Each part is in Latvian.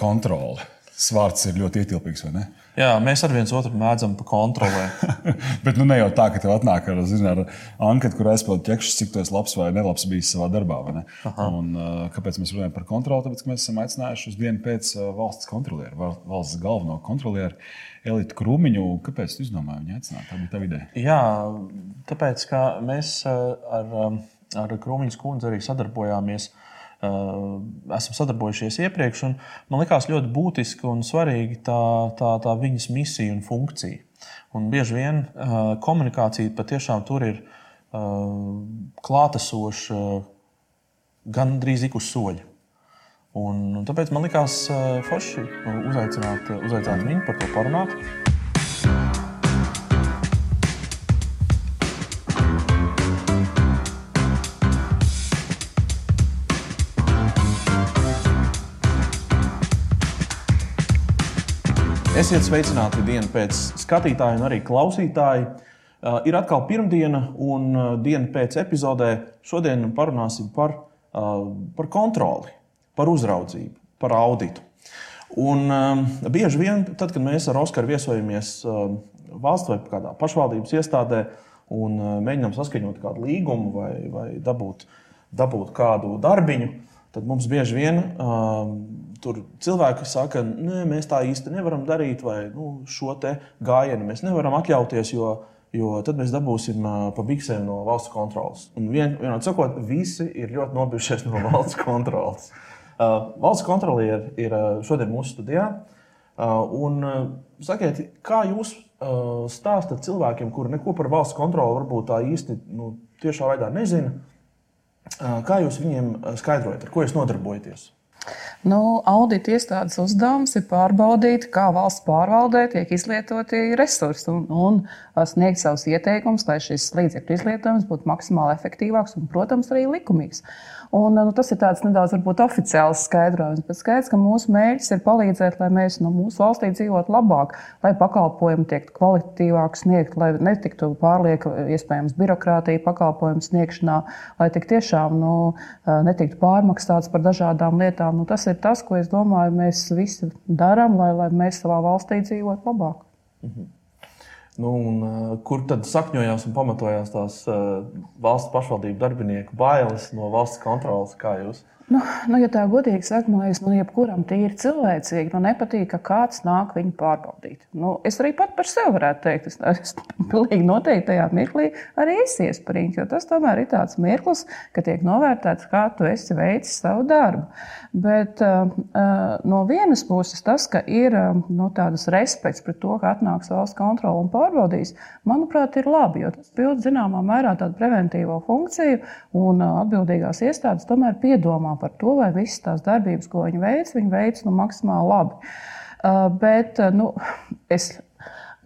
kontrole. Svārds ir ļoti ietilpīgs, vai ne? Jā, mēs ar viens otru mēdzam pa kontrolē. Bet nu, ne jau tā, ka tev atnāk ar, zin, ar anketu, kur aizpildīt ķekšus, cik esi labs vai nelabs bijis savā darbā. Un, kāpēc mēs runājam par kontroli? Tāpēc, ka mēs esam aicinājuši uz dienu pēc valsts kontrolieru, valsts galveno kontrolieru Elitu Krūmiņu. Kāpēc tu izdomāji viņu aicināt? Tā bija tā ideja. Jā, tāpēc, ka mēs ar, ar Krūmiņas kundzi arī sadarbojāmies Uh, esam sadarbojušies iepriekš. Man liekas ļoti būtiski un svarīgi tā, tā, tā viņas misija un funkcija. Un bieži vien uh, komunikācija patiešām tur ir uh, klātesoša gan drīz ik uz soļa. Un, un tāpēc man likās forši uzaicināt, uzaicināt viņu par to parunāt. Esiet sveicināti dienu pēc skatītāja un arī klausītāja. Uh, ir atkal pirmdiena un uh, diena pēc epizodē. Šodien parunāsim par, uh, par kontroli, par uzraudzību, par auditu. Un, uh, bieži vien, tad, kad mēs ar Oskaru viesojamies uh, valsts vai kādā pašvaldības iestādē un uh, mēģinām saskaņot kādu līgumu vai, vai dabūt, dabūt kādu darbiņu, tad mums bieži vien uh, tur cilvēki saka, ka mēs tā īsti nevaram darīt, vai nu, šo gājienu mēs nevaram atļauties, jo, jo tad mēs dabūsim pa biksēm no valsts kontrolas. Un vien, vienot sakot, visi ir ļoti nobijušies no valsts kontrolas. Uh, valsts kontrolieri ir, ir šodien mūsu studijā. Uh, un, sakiet, kā jūs uh, stāstat cilvēkiem, kuri neko par valsts kontroli varbūt tā īsti nu, tiešā veidā nezina, kā jūs viņiem skaidrojat, ar ko jūs nodarbojaties? Nu, audita iestādes uzdevums ir pārbaudīt, kā valsts pārvaldē tiek izlietoti resursi un, un sniegt savus ieteikumus, lai šis līdzekļu izlietojums būtu maksimāli efektīvāks un, protams, arī likumīgs. Un, nu, tas ir tāds nedaudz varbūt, oficiāls skaidrojums, bet skaidrs, ka mūsu mērķis ir palīdzēt, lai mēs no mūsu valstī dzīvotu labāk, lai pakalpojumi tiktu kvalitatīvāk sniegt, lai netiktu pārlieka iespējams birokrātija pakalpojumu sniegšanā, lai tik tiešām nu, netiktu pārmaksāts par dažādām lietām. Nu, tas ir tas, ko es domāju, mēs visi darām, lai, lai mēs savā valstī dzīvotu labāk. Mhm. Nu, un, uh, kur tad sakņojās un pamatojās tās uh, valsts pašvaldību darbinieku bailes no valsts kontrolas, kā jūs? Nu, nu, ja tā godīgi sakot, man liekas, man jebkuram tīri cilvēcīgi nu, nepatīk, ka kāds nāk viņu pārbaudīt. Nu, es arī pat par sevi varētu teikt, es, es pilnīgi noteikti tajā mirklī arī es iesprūdu. Jo tas tomēr ir tāds mirklis, ka tiek novērtēts, kā tu esi veicis savu darbu. Bet uh, no vienas puses tas, ka ir uh, no tādas respekts pret to, ka atnāks valsts kontrole un pārbaudīs, manuprāt, ir labi. Jo tas pild zināmā mērā tādu preventīvo funkciju un uh, atbildīgās iestādes tomēr piedomā par to, vai visas tās darbības, ko viņi veic, viņi veic nu, maksimāli labi. Uh, bet uh, nu, es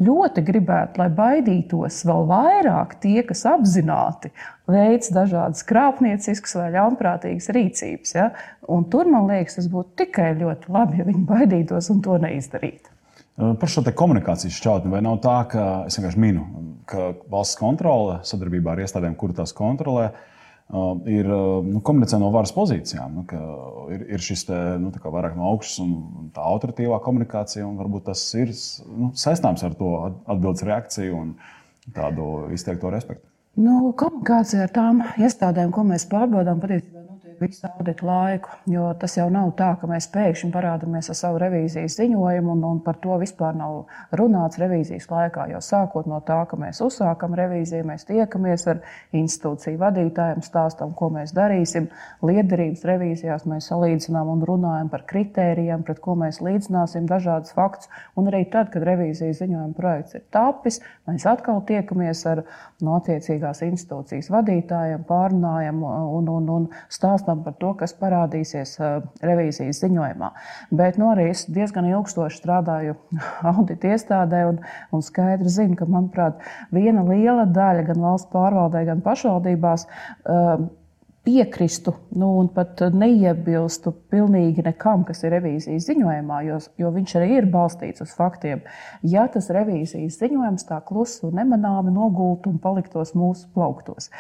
ļoti gribētu, lai baidītos vēl vairāk tie, kas apzināti veids dažādas krāpnieciskas vai ļaunprātīgas rīcības. Ja? Un tur man liekas, tas būtu tikai ļoti labi, ja viņi baidītos un to neizdarītu. Uh, par šo komunikācijas šķautni, vai nav tā, ka es vienkārši minu, ka valsts kontrole sadarbībā ar iestādēm, kur tās kontrolē, Uh, ir uh, nu, komunicē no varas pozīcijām. Nu, ir, ir šis te, nu, vairāk no augšas un tā autoritīvā komunikācija, un varbūt tas ir nu, saistāms ar to atbildības reakciju un tādu izteikto respektu. Nu, komunikācija ar tām iestādēm, ko mēs pārbaudām, patiesībā visu audita laiku. Jo tas jau nav tā, ka mēs pēkšņi parādāmies ar savu revīzijas ziņojumu, un, un par to vispār nav runāts revīzijas laikā. Jau sākot no tā, ka mēs uzsākam revīziju, mēs tiekamies ar institūciju vadītājiem, stāstām, ko mēs darīsim. Liederības revīzijās mēs salīdzinām un runājam par kritērijiem, pret ko mēs līdzināsim dažādus faktus. Un arī tad, kad revīzijas ziņojuma projekts ir tapis, mēs atkal tiekamies ar no attiecīgās institūcijas vadītājiem, pārunājam un, un, un stāstam stāstam par to, kas parādīsies revīzijas ziņojumā. Bet nu, arī es diezgan ilgstoši strādāju audita iestādē un, un skaidri zinu, ka, manuprāt, viena liela daļa gan valsts pārvaldē, gan pašvaldībās piekristu nu, un pat neiebilstu pilnīgi nekam, kas ir revīzijas ziņojumā, jo, jo viņš arī ir balstīts uz faktiem. Ja tas revīzijas ziņojums tā klusi un nemanāmi nogultu un paliktos mūsu plauktos,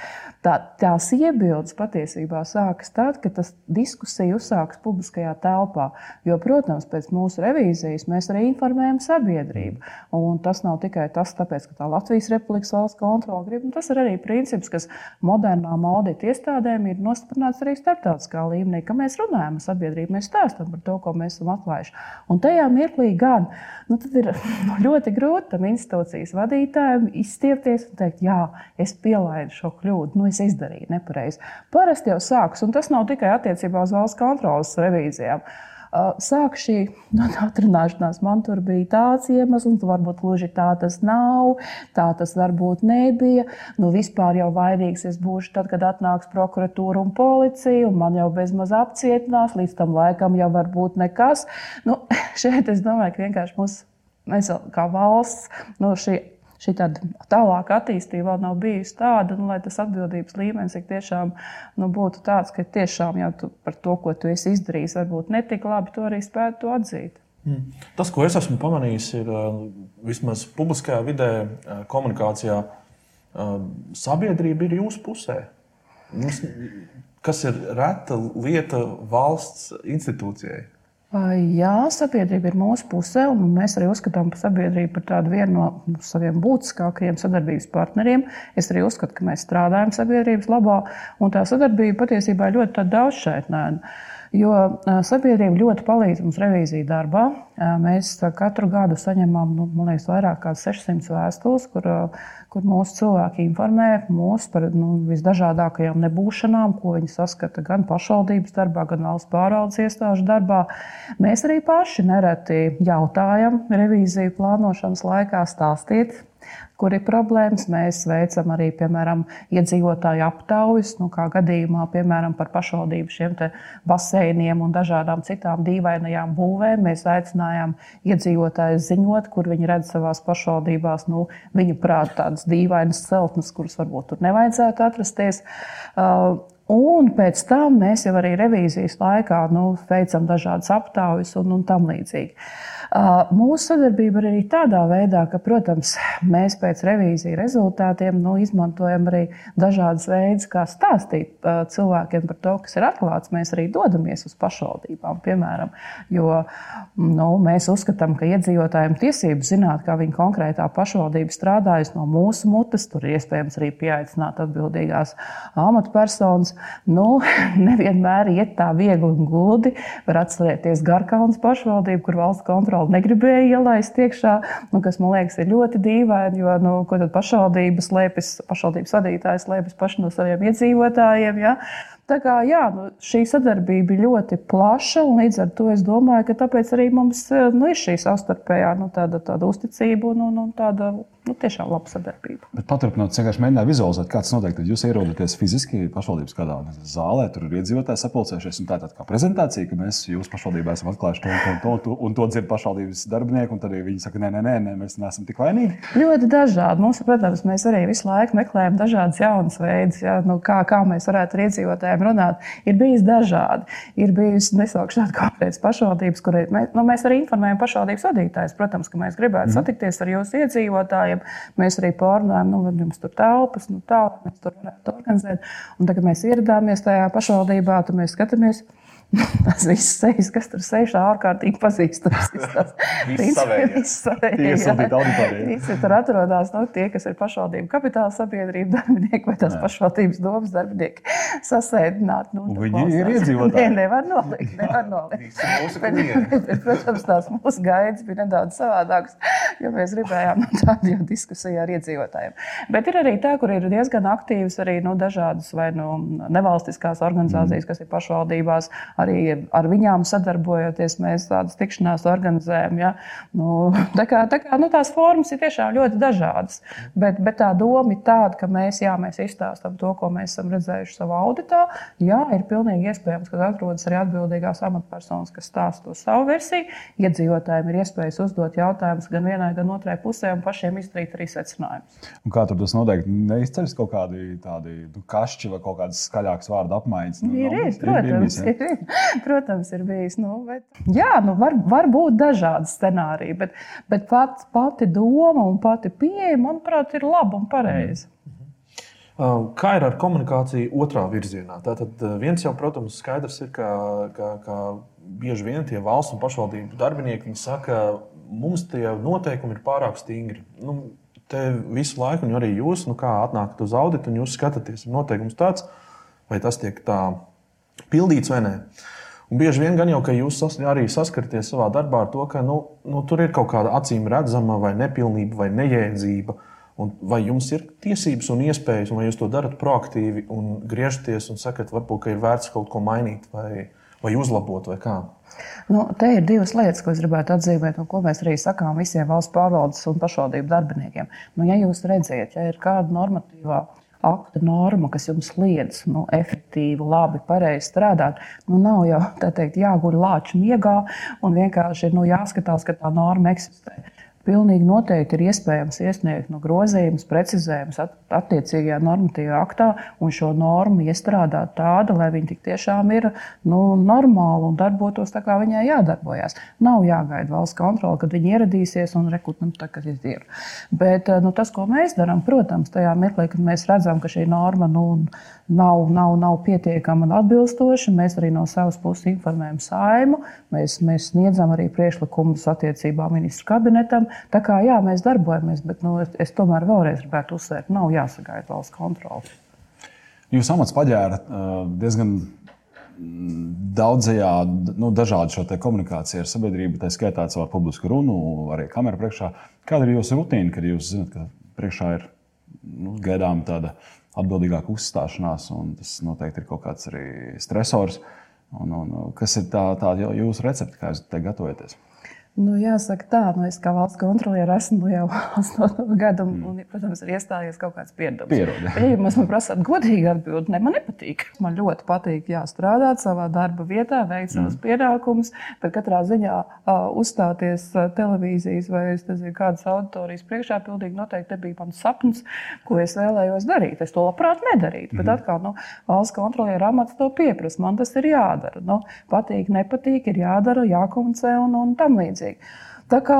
tā, tās iebildes patiesībā sākas tad, kad tas diskusija uzsākas publiskajā telpā. Jo, protams, pēc mūsu revīzijas mēs arī informējam sabiedrību. Un tas nav tikai tas, tāpēc, ka tā Latvijas Republikas valsts kontrole grib. Tas ir arī princips, kas modernām audita iestādēm ir nostiprināts arī starptautiskā līmenī, ka mēs runājam ar sabiedrību, mēs stāstām par to, ko mēs esam atklājuši. Un tajā mirklī gan nu, ir ļoti grūti tam institūcijas vadītājiem izstiepties un teikt, jā, es pielaidu šo kļūdu, nu, es izdarīju nepareizi. Parasti jau sākas, un tas nav tikai attiecībā uz valsts kontrolas revīzijām. Sāk šī no, atrunāšanās, man tur bija tāds iemesls, varbūt gluži tā tas nav, tā tas varbūt nebija. Nu, vispār jau vainīgs es būšu tad, kad atnāks prokuratūra un policija, un man jau bezmaz apcietinās, līdz tam laikam jau varbūt nekas. Nu, šeit es domāju, ka vienkārši mums, mēs kā valsts, no šī šī tālāka attīstība vēl nav bijusi tāda, nu, lai tas atbildības līmenis tiešām nu, būtu tāds, ka tiešām jau tu, par to, ko tu esi izdarījis, varbūt ne tik labi, to arī spētu atzīt. Mm. Tas, ko es esmu pamanījis, ir vismaz publiskajā vidē, komunikācijā, sabiedrība ir jūsu pusē. Mums, kas ir reta lieta valsts institūcijai? Jā, sabiedrība ir mūsu pusē, un mēs arī uzskatām sabiedrību par tādu vienu no saviem būtiskākajiem sadarbības partneriem. Es arī uzskatu, ka mēs strādājam sabiedrības labā, un tā sadarbība patiesībā ir ļoti daudzšķaitnēna. Jo sabiedrība ļoti palīdz mums revīziju darbā. Mēs katru gadu saņemam nu, liekas, vairāk kā 600 vēstules, kur, kur mūsu cilvēki informē mūs par nu, visdažādākajām nebūšanām, ko viņi saskata gan pašvaldības darbā, gan valsts pārvaldes iestāžu darbā. Mēs arī paši nereti jautājam revīziju plānošanas laikā stāstīt kur ir problēmas. Mēs veicam arī, piemēram, iedzīvotāju aptaujas, nu, kā gadījumā, piemēram, par pašvaldību šiem baseiniem un dažādām citām dīvainajām būvēm. Mēs aicinājām iedzīvotājus ziņot, kur viņi redz savās pašvaldībās, nu, viņu prāt, tādas dīvainas celtnes, kuras varbūt tur nevajadzētu atrasties. Uh, Un pēc tam mēs jau arī revīzijas laikā nu, veicam dažādas aptaujas un, un tam līdzīgi. Mūsu sadarbība ir arī tādā veidā, ka, protams, mēs pēc revīzijas rezultātiem nu, izmantojam arī dažādas veidus, kā stāstīt cilvēkiem par to, kas ir atklāts. Mēs arī dodamies uz pašvaldībām, piemēram, jo nu, mēs uzskatām, ka iedzīvotājiem tiesības zināt, kā viņa konkrētā pašvaldība strādājas no mūsu mutes. Tur iespējams arī pieaicināt atbildīgās amatpersonas. Nu, nevienmēr iet tā viegli un gludi. Var atcerēties Garkaunas pašvaldību, kur valsts kontrole atkal negribēja ielaist iekšā, nu, kas man liekas ir ļoti dīvaini, jo nu, ko tad pašvaldības slēpjas, pašvaldības vadītājs slēpjas paši no saviem iedzīvotājiem. Ja? Tā kā jā, nu, šī sadarbība ir ļoti plaša, un līdz ar to es domāju, ka tāpēc arī mums nu, ir šī savstarpējā nu, tāda, tāda uzticība un, un, un tāda nu, tiešām laba sadarbība. Bet paturpinot, vienkārši mēģināju vizualizēt, kā tas notiek. Tad jūs ierodaties fiziski pašvaldības kādā zālē, tur ir iedzīvotāji sapulcējušies. Tā ir kā prezentācija, ka mēs jūsu pašvaldībā esam atklājuši to un to, to, un to dzird pašvaldības darbinieki. Tad viņi saka, nē, nē, nē, nē, mēs neesam tik vainīgi. Ļoti dažādi. Mums, protams, mēs arī visu laiku meklējam dažādas jaunas veidus, ja, nu, kā, kā mēs varētu ar iedzīvotājiem runāt. Ir bijis dažādi. Ir bijusi nesaukšu tādu konkrētu pašvaldības, kur mēs, nu, mēs arī informējam pašvaldības vadītājus. Protams, ka mēs gribētu mm. satikties ar jūsu iedzīvotājiem. Mēs arī pārunājām, nu, vai jums tur telpas, nu, tā, mēs tur varētu organizēt. Un tagad mēs ieradāmies tajā pašvaldībā, tad mēs skatāmies. Tas viss sejas, kas tur sēž, ārkārtīgi pazīstams. Visi tur atrodas nu, tie, kas ir pašvaldību kapitāla sabiedrība darbinieki vai tās pašvaldības domas darbinieki. Sasēdināt. Nu, viņi ir iedzīvotāji. Nē, nevar nolikt. Nevar nolikt. bet, protams, tās mūsu gaidas bija nedaudz savādākas, jo mēs gribējām nu, tādu diskusiju ar iedzīvotājiem. Bet ir arī tā, kur ir diezgan aktīvas arī nu, dažādas vai nu, nevalstiskās organizācijas, mm. kas ir pašvaldībās arī ar viņām sadarbojoties, mēs tādas tikšanās organizējam. Ja? Nu, tā kā, tā kā, nu, tās formas ir tiešām ļoti dažādas. Bet, bet tā doma ir tāda, ka mēs, jā, mēs izstāstām to, ko mēs esam redzējuši savā auditā. Jā, ir pilnīgi iespējams, ka atrodas arī atbildīgās amatpersonas, kas stāsta to savu versiju. Iedzīvotājiem ir iespējas uzdot jautājumus gan vienai gan otrai pusē un pašiem izdarīt arī secinājumus. Kā tur tas noteikti neizceļas kaut kādi tādi nu, kašķi vai kaut kādas skaļākas vārdu apmaiņas? Nu, ir, ir, protams, ir, bijis, ir, protams, ir bijis. Nu, bet, jā, nu, var, var būt dažādi scenāriji, bet, bet pat, pati doma un pati pieeja, manuprāt, ir laba un pareiza. Uh, kā ir ar komunikāciju otrā virzienā? Tātad uh, viens jau, protams, skaidrs ir, ka, ka, ka bieži vien tie valsts un pašvaldību darbinieki saka, mums tie noteikumi ir pārāk stingri. Nu, te visu laiku, un arī jūs, nu, kā atnākat uz auditu, un jūs skatāties, ir noteikums tāds, vai tas tiek tā pildīts vai nē. Un bieži vien gan jau, ka jūs sas, arī saskaraties savā darbā ar to, ka nu, nu, tur ir kaut kāda acīm redzama vai nepilnība vai nejēdzība. Un vai jums ir tiesības un iespējas, un vai jūs to darat proaktīvi un griežaties un sakat, varbūt, ir vērts kaut ko mainīt vai, vai uzlabot, vai kā? Nu, te ir divas lietas, ko es gribētu atzīmēt, un ko mēs arī sakām visiem valsts pārvaldes un pašvaldību darbiniekiem. Nu, ja jūs redzat, ja ir kāda normatīvā akta norma, kas jums liedz nu, efektīvi, labi, pareizi strādāt, nu, nav jau teikt, jāguļ lāču miegā un vienkārši nu, jāskatās, ka tā norma eksistē. Pilnīgi noteikti ir iespējams iesniegt no grozījumus, precizējumus attiecīgajā normatīvā aktā un šo normu iestrādāt tādu, lai viņi tiešām ir nu, normāli un darbotos tā, kā viņai jādarbojas. Nav jāgaida valsts kontrole, kad viņi ieradīsies un rekrutēs, nu, tā kā ir. Bet nu, tas, ko mēs darām, protams, tajā mirklī, kad mēs redzam, ka šī norma nu, nav, nav, nav pietiekama un atbilstoša. Mēs arī no savas puses informējam saimu, mēs, mēs sniedzam arī priekšlikumus attiecībā ministru kabinetam. Tā kā jā, mēs darbojamies, bet nu, es, es tomēr vēlreiz gribētu uzsvērt, nav jāsagaida valsts kontrole. Jūs amats paģēra diezgan daudzajā, nu, dažādu šo komunikāciju ar sabiedrību, tā skaitā caur publisku runu, arī kameru priekšā. Kāda ir jūsu rutīna, kad jūs zināt, ka priekšā ir nu, gaidām tāda atbildīgāka uzstāšanās, un tas noteikti ir kaut kāds arī stresors. Un, un, kas ir tā, tā jūsu recepte, kā jūs te gatavojaties? Nu, jāsaka, tā, nu, es kā valsts kontroliere esmu nu, jau 8 gadu, un, mm. un, protams, ir iestājies kaut kāds pieredums. Ja jūs man prasāt godīgi atbildēt, ne, man nepatīk. Man ļoti patīk jā, strādāt savā darba vietā, veikt savus mm. pienākumus, bet katrā ziņā uh, uzstāties televīzijas vai nezinu, kādas auditorijas priekšā pilnīgi noteikti nebija mans sapnis, ko es vēlējos darīt. Es to labprāt nedarītu, mm. bet mhm. atkal nu, valsts kontroliere amats to pieprasa. Man tas ir jādara. Nu, patīk, nepatīk, ir jādara, jākomunicē un, un tam līdzīgi līdzīgi. Tā kā,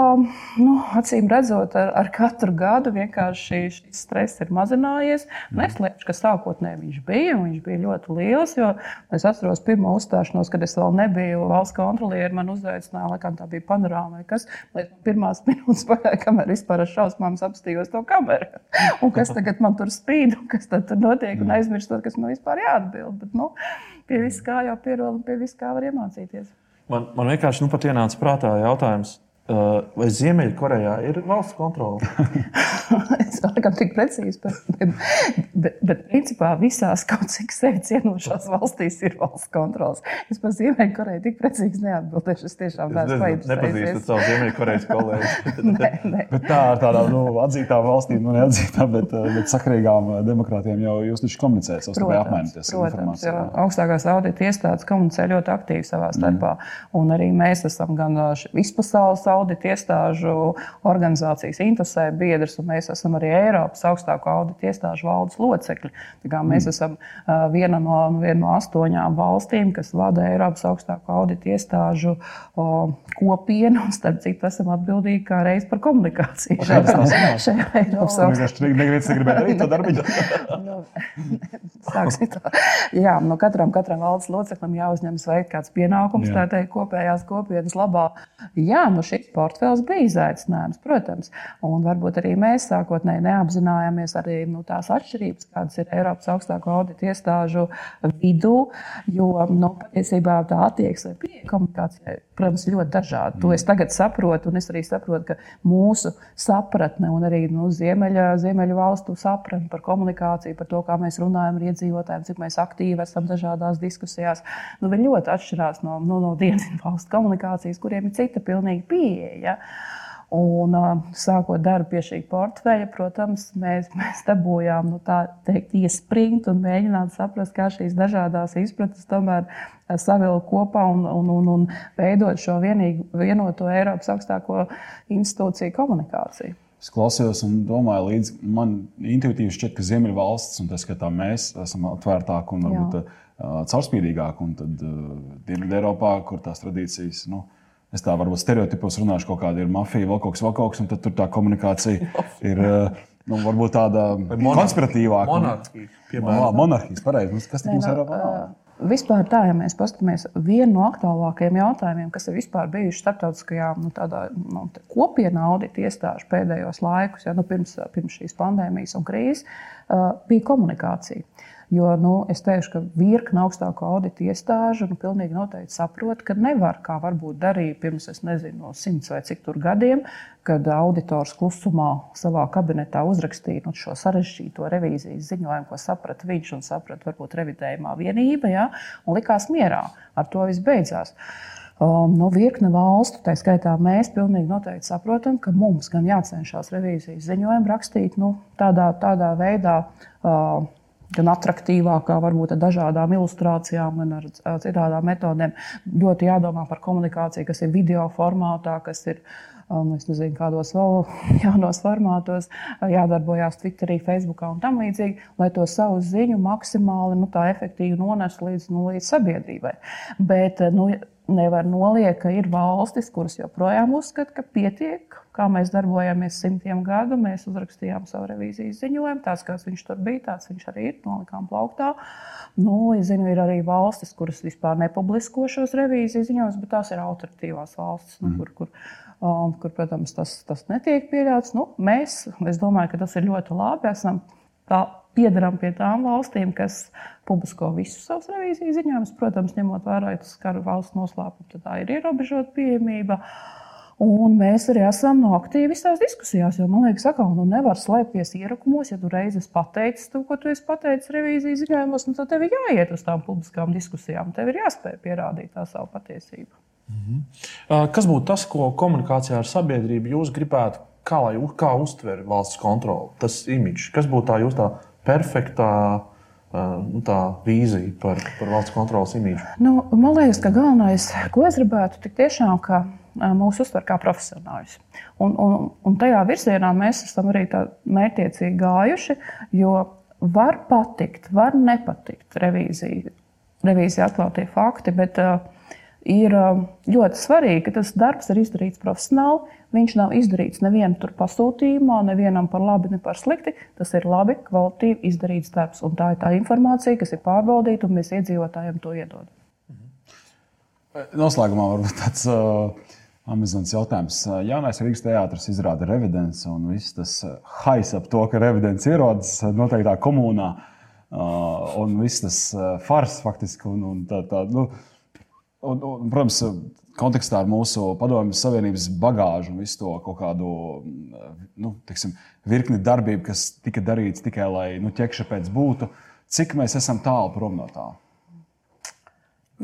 nu, acīm redzot, ar, ar katru gadu vienkārši šis stress ir mazinājies. Neslēpšu, ka sākotnēji viņš bija, viņš bija ļoti liels. Es atceros pirmo uzstāšanos, kad es vēl nebiju valsts kontrolieri. Man uzaicināja, laikam tā bija panorāma vai kas. Līdz pirmās minūtes pagāja, kamēr vispār ar šausmām apstījos to kameru. Un kas tagad man tur spīd, un kas tur notiek, un aizmirstot, kas man vispār jāatbild. Bet, nu, pie viss kā jau pierod, un pie viss kā var iemācīties. Man, man vienkārši nu, pat ienāca prātā jautājums, vai Ziemeļkorejā ir valsts kontrole? es laikam tik precīzi, bet, bet, bet principā visās kaut cik sevi cienošās valstīs ir valsts kontrols. Es par Ziemeļkoreju tik precīzi neatbildēšu. Es tiešām neesmu paīstējis. Nepazīstu savu Ziemeļkorejas kolēģi. nē, nē. Bet tā ir tāda nu, atzītā valstī, nu neatzītā, bet, uh, bet sakarīgām uh, demokrātiem jau jūs taču komunicējat, savstarpēji apmainoties protams, jā, augstākās audita iestādes komunicē ļoti aktīvi savā starpā. Mm. Un arī mēs esam gan vispasaules audita iestāžu organizācijas interesē biedrs, un mēs esam arī Eiropas augstāko audita iestāžu valdes locekļi. Mēs mm. esam viena no, viena no astoņām valstīm, kas vada Eiropas augstāko audita iestāžu kopienu, un starp citu esam atbildīgi kā reiz par komunikāciju. Šajā Eiropas augstākajā to darbiņu. nu, Sāksim tā. Jā, no katram, katram valdes loceklim jāuzņemas veikt kāds pienākums, Jā. tā teikt, kopējās kopienas labā. Jā, nu šis portfels bija izaicinājums, protams. Un varbūt arī mēs sākotnēji neapzinājāmies arī nu, tās atšķirības, kādas ir Eiropas augstāko audita iestāžu vidū, jo nu, patiesībā tā attieksme pie komunikācijai, protams, ļoti dažāda. To es tagad saprotu, un es arī saprotu, ka mūsu sapratne un arī nu, ziemeļa, ziemeļu valstu sapratne par komunikāciju, par to, kā mēs runājam ar iedzīvotājiem, cik mēs aktīvi esam dažādās diskusijās, nu, ļoti atšķirās no, no, no dienas valstu komunikācijas, kuriem ir cita pilnīga pieeja. Un, sākot darbu pie šī portfeļa, protams, mēs, mēs dabūjām nu, teikt, iespringt un mēģināt saprast, kā šīs dažādas izpratnes tomēr savilkt kopā un, un, un, un veidot šo vienīgu, vienoto Eiropas augstāko institūciju komunikāciju. Es klausījos un domāju, līdz man intuitīvi šķiet, ka Ziemeļvalstis un tas, ka tā mēs esam atvērtāki un varbūt uh, caurspīdīgāki, un tad uh, Dienvidu Eiropā, kur tās tradīcijas. Nu, es tā varbūt stereotipos runāšu, kaut kāda ir mafija, vēl kaut kas, vēl kaut kas, un tad tur tā komunikācija ir uh, nu, varbūt tāda konspiratīvāka. Monarhija. Monarhijas, pareizi. Kas tas mums Eiropā nav? Vispār tā, ja mēs paskatāmies, viena no aktuālākajiem jautājumiem, kas ir vispār bijuši starptautiskajā nu, tādā, nu, kopienā audita iestāžu pēdējos laikus, ja, nu, pirms, pirms šīs pandēmijas un krīzes, uh, bija komunikācija. Jo nu, es teikšu, ka virkne augstāko audita iestāžu nu, pilnīgi noteikti saprot, ka nevar, kā varbūt darīja pirms, es nezinu, no simts vai cik tur gadiem, kad auditors klusumā savā kabinetā uzrakstīja nu, šo sarežģīto revīzijas ziņojumu, ko saprata viņš un saprata varbūt revidējumā vienība, ja, un likās mierā. Ar to viss beidzās. Um, no virkne valstu, tā skaitā mēs, pilnīgi noteikti saprotam, ka mums gan jācenšas revīzijas ziņojumu rakstīt nu, tādā, tādā veidā. Uh, gan attraktīvākā, varbūt ar dažādām ilustrācijām, gan ar citām metodēm. Ļoti jādomā par komunikāciju, kas ir video formātā, kas ir. Um, es nezinu, kādos vēl jaunos formātos jādarbojās Twitterī, Facebookā un tam līdzīgi, lai to savu ziņu maksimāli nu, efektīvi nonestu līdz, nu, līdz sabiedrībai. Bet nu, nevar noliekt, ka ir valstis, kuras joprojām uzskata, ka pietiek kā mēs darbojāmies simtiem gadu. Mēs uzrakstījām savu revīzijas ziņojumu. Tāds, kāds viņš tur bija, tāds viņš arī ir. Nolikām plauktā. Nu, es zinu, ir arī valstis, kuras vispār nepublisko šos revīzijas ziņojumus, bet tās ir autoritīvās valstis, nu, kur, kur, um, kur, protams, tas, tas netiek pieļauts. Nu, mēs, es domāju, ka tas ir ļoti labi. Esam tā, piedaram pie tām valstīm, kas publisko visus savus revīzijas ziņojumus. Protams, ņemot vērā, ka tas kara valsts noslēpums, tad tā ir ierobežota pieejamība. Un mēs arī esam no aktīvi visās diskusijās. Jo, man liekas, ka nu nevar slēpties ierakumos. Ja tu reizes pateici to, ko tu esi pateicis revīzijas ziņojumos, nu, tad tev ir jāiet uz tām publiskām diskusijām. Tev ir jāspēj pierādīt tā savu patiesību. Mhm. Kas būtu tas, ko komunikācijā ar sabiedrību jūs gribētu, kā, lai, kā uztver valsts kontroli, tas imidžs? Kas būtu tā jūsu tā perfektā? Nu, tā vīzija par, par valsts kontrolas imīģu? Nu, man liekas, ka galvenais, ko es gribētu, ir tiešām, ka mūs uztver kā profesionāļus. Un, un, un tajā virzienā mēs esam arī mērķiecīgi gājuši, jo var patikt, var nepatikt revīzija, revīzija atklātie fakti, bet uh, ir uh, ļoti svarīgi, ka tas darbs ir izdarīts profesionāli. Viņš nav izdarīts nevienam pasūtījumā, nevienam par labi, ne par slikti. Tas ir labi, kvalitatīvi izdarīts darbs. Un tā ir tā informācija, kas ir pārbaudīta, un mēs iedzīvotājiem to iedodam. Noslēgumā varbūt tāds. Uh Amazonas jautājums. Jaunais Rīgas teātris izrāda revidents, un viss tas hais ap to, ka revidents ierodas noteiktā komunā, un viss tas fars faktiski. Un, un tā, tā, nu, un, un, protams, kontekstā ar mūsu padomju savienības bagāžu un visu to kaut kādu nu, tiksim, virkni darbību, kas tika darīts tikai lai nu, ķekša pēc būtu, cik mēs esam tālu prom no tā?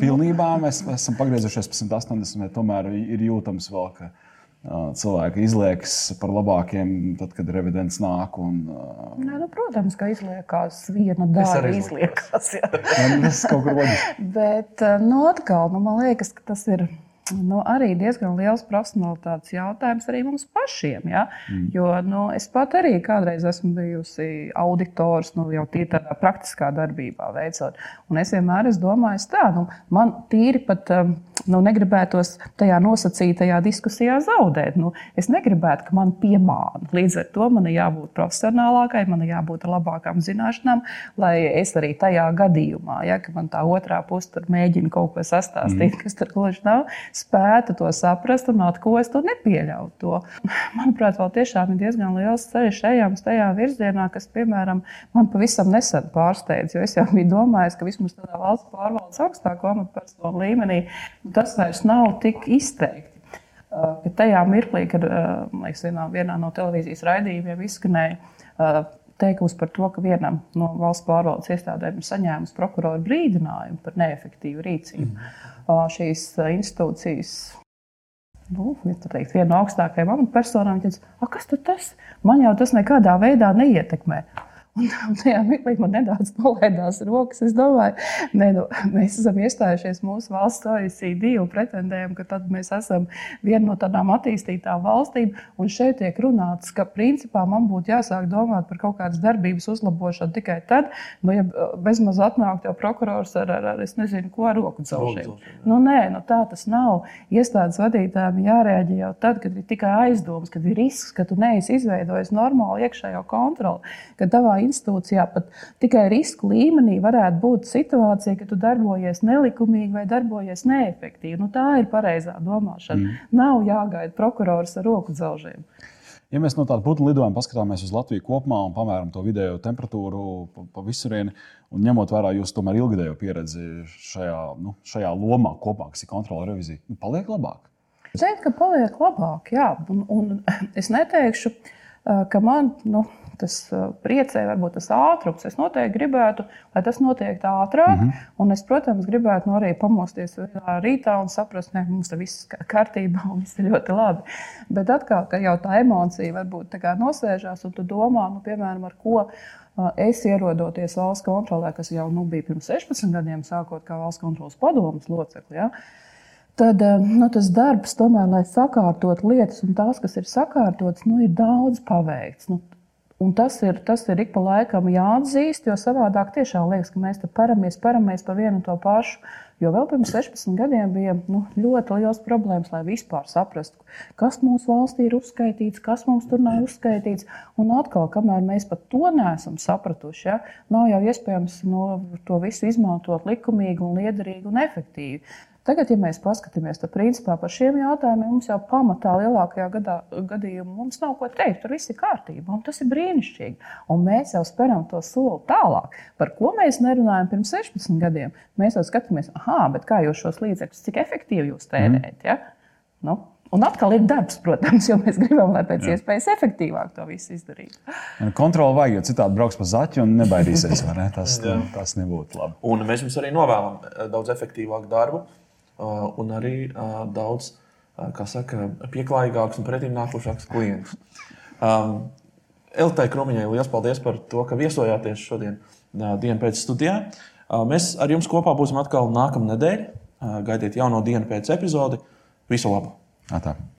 Pilnībā mēs esam pagriezušies pa 180, vai tomēr ir jūtams vēl, ka uh, cilvēki izliekas par labākiem, tad, kad revidents nāk. Un, uh, Nē, nu, protams, ka izliekās viena daļa. Izliekās, tas kaut kur loģiski. Bet, nu, atkal, nu, man liekas, ka tas ir nu, arī diezgan liels profesionālitātes jautājums arī mums pašiem. Ja? Mm. Jo nu, es pat arī kādreiz esmu bijusi auditors, nu, jau tādā praktiskā darbībā veicot. Un es vienmēr esmu domājis, tā, nu, man tīri pat um, nu, negribētos tajā nosacītajā diskusijā zaudēt. Nu, es negribētu, ka man piemāna. Līdz ar to man ir jābūt profesionālākai, man ir jābūt labākām zināšanām, lai es arī tajā gadījumā, ja man tā otrā puse mēģina kaut ko sastāstīt, mm. kas tur gluži nav spētu to saprast un atkost un nepieļaut to. Manuprāt, vēl tiešām ir diezgan liels ceļš ejams tajā virzienā, kas, piemēram, man pavisam nesen pārsteidz. Jo es jau biju domājis, ka vismaz tādā valsts pārvaldes augstākā amatpersonu līmenī tas vairs nav tik izteikti. Uh, tajā mirklī, kad liekas, vienā, vienā no televīzijas raidījumiem izskanēja uh, teikums par to, ka vienam no valsts pārvaldes iestādēm ir saņēmis prokurora brīdinājumu par neefektīvu rīcību. Mm šīs institūcijas nu, teikt, viena no augstākajām amatpersonām. Kas tas? Man jau tas nekādā veidā neietekmē. Un, tajā mirklī man nedaudz nolaidās rokas. Es domāju, ne, nu, mēs esam iestājušies mūsu valsts OECD un pretendējam, ka mēs esam viena no tādām attīstītām valstīm. Un šeit tiek runāts, ka principā man būtu jāsāk domāt par kaut kādas darbības uzlabošanu tikai tad, nu, ja bezmaz atnāk tev prokurors ar, ar, ar es nezinu, ko ar roku celšanu. Nu, nē, nu, tā tas nav. Iestādes vadītājiem jārēģē jau tad, kad ir tikai aizdomas, kad ir risks, ka tu neesi izveidojis normālu iekšējo kontroli. Institūcijā pat tikai risku līmenī varētu būt situācija, ka tu darbojies nelikumīgi vai darbojies neefektīvi. Nu, tā ir pareizā domāšana. Mm. Nav jāgaida prokurors ar roku dzelžiem. Ja mēs no tāda putnu lidojuma paskatāmies uz Latviju kopumā un pamēram to vidējo temperatūru pa, pa visurieni, un ņemot vērā jūsu tomēr ilgadējo pieredzi šajā, nu, šajā lomā kopā, kas ir kontrola revizija, nu, paliek labāk. Teiktu, ka paliek labāk, jā, un, un es neteikšu, ka man. Nu, tas priecē, varbūt tas ātrums. Es noteikti gribētu, lai tas notiek ātrāk. Mm -hmm. Un es, protams, gribētu nu, arī pamosties rītā un saprast, ka mums viss ir kārtībā un viss ir ļoti labi. Bet atkal, ka jau tā emocija varbūt tā nosēžās un tu domā, nu, piemēram, ar ko. Es ierodoties valsts kontrolē, kas jau nu, bija pirms 16 gadiem, sākot kā valsts kontrolas padomus locekli. Ja? tad nu, tas darbs, tomēr, lai sakārtotu lietas, un tās, kas ir sakārtotas, nu, ir daudz paveikts. Nu, Un tas ir, tas ir ik pa laikam jāatzīst, jo savādāk tiešām liekas, ka mēs te paramies, paramies pa vienu un to pašu. Jo vēl pirms 16 gadiem bija nu, ļoti liels problēmas, lai vispār saprastu, kas mūsu valstī ir uzskaitīts, kas mums tur nav uzskaitīts. Un atkal, kamēr mēs pat to neesam sapratuši, ja, nav jau iespējams no, to visu izmantot likumīgi, un liederīgi un efektīvi. Tagad, ja mēs paskatāmies, tad principā par šiem jautājumiem mums jau pamatā lielākajā gadā, gadījumā mums nav ko teikt. Tur viss ir kārtībā, un tas ir brīnišķīgi. Un mēs jau speram to soli tālāk. Par ko mēs nerunājam pirms 16 gadiem? Mēs jau skatāmies, ah, kā jūs šos līdzekļus, cik efektīvi jūs tērējat. Ja? Nu, Un atkal ir darbs, protams, jo mēs gribam, lai pēc Jā. iespējas efektīvāk to visu izdarītu. Kontroli vajag, jo citādi brauks pa zaķi un nebaidīsies. Ne? Tas, tas nebūtu labi. Un mēs jums arī novēlam daudz efektīvāku darbu un arī daudz saka, pieklājīgāks un pretim nākošāks klients. Um, Elitei Krumiņai liels paldies par to, ka viesojāties šodien dienu pēc studijām. Mēs ar jums kopā būsim atkal nākamā nedēļa. Gaidiet jauno dienu pēc epizodi. Visu labu! Atā.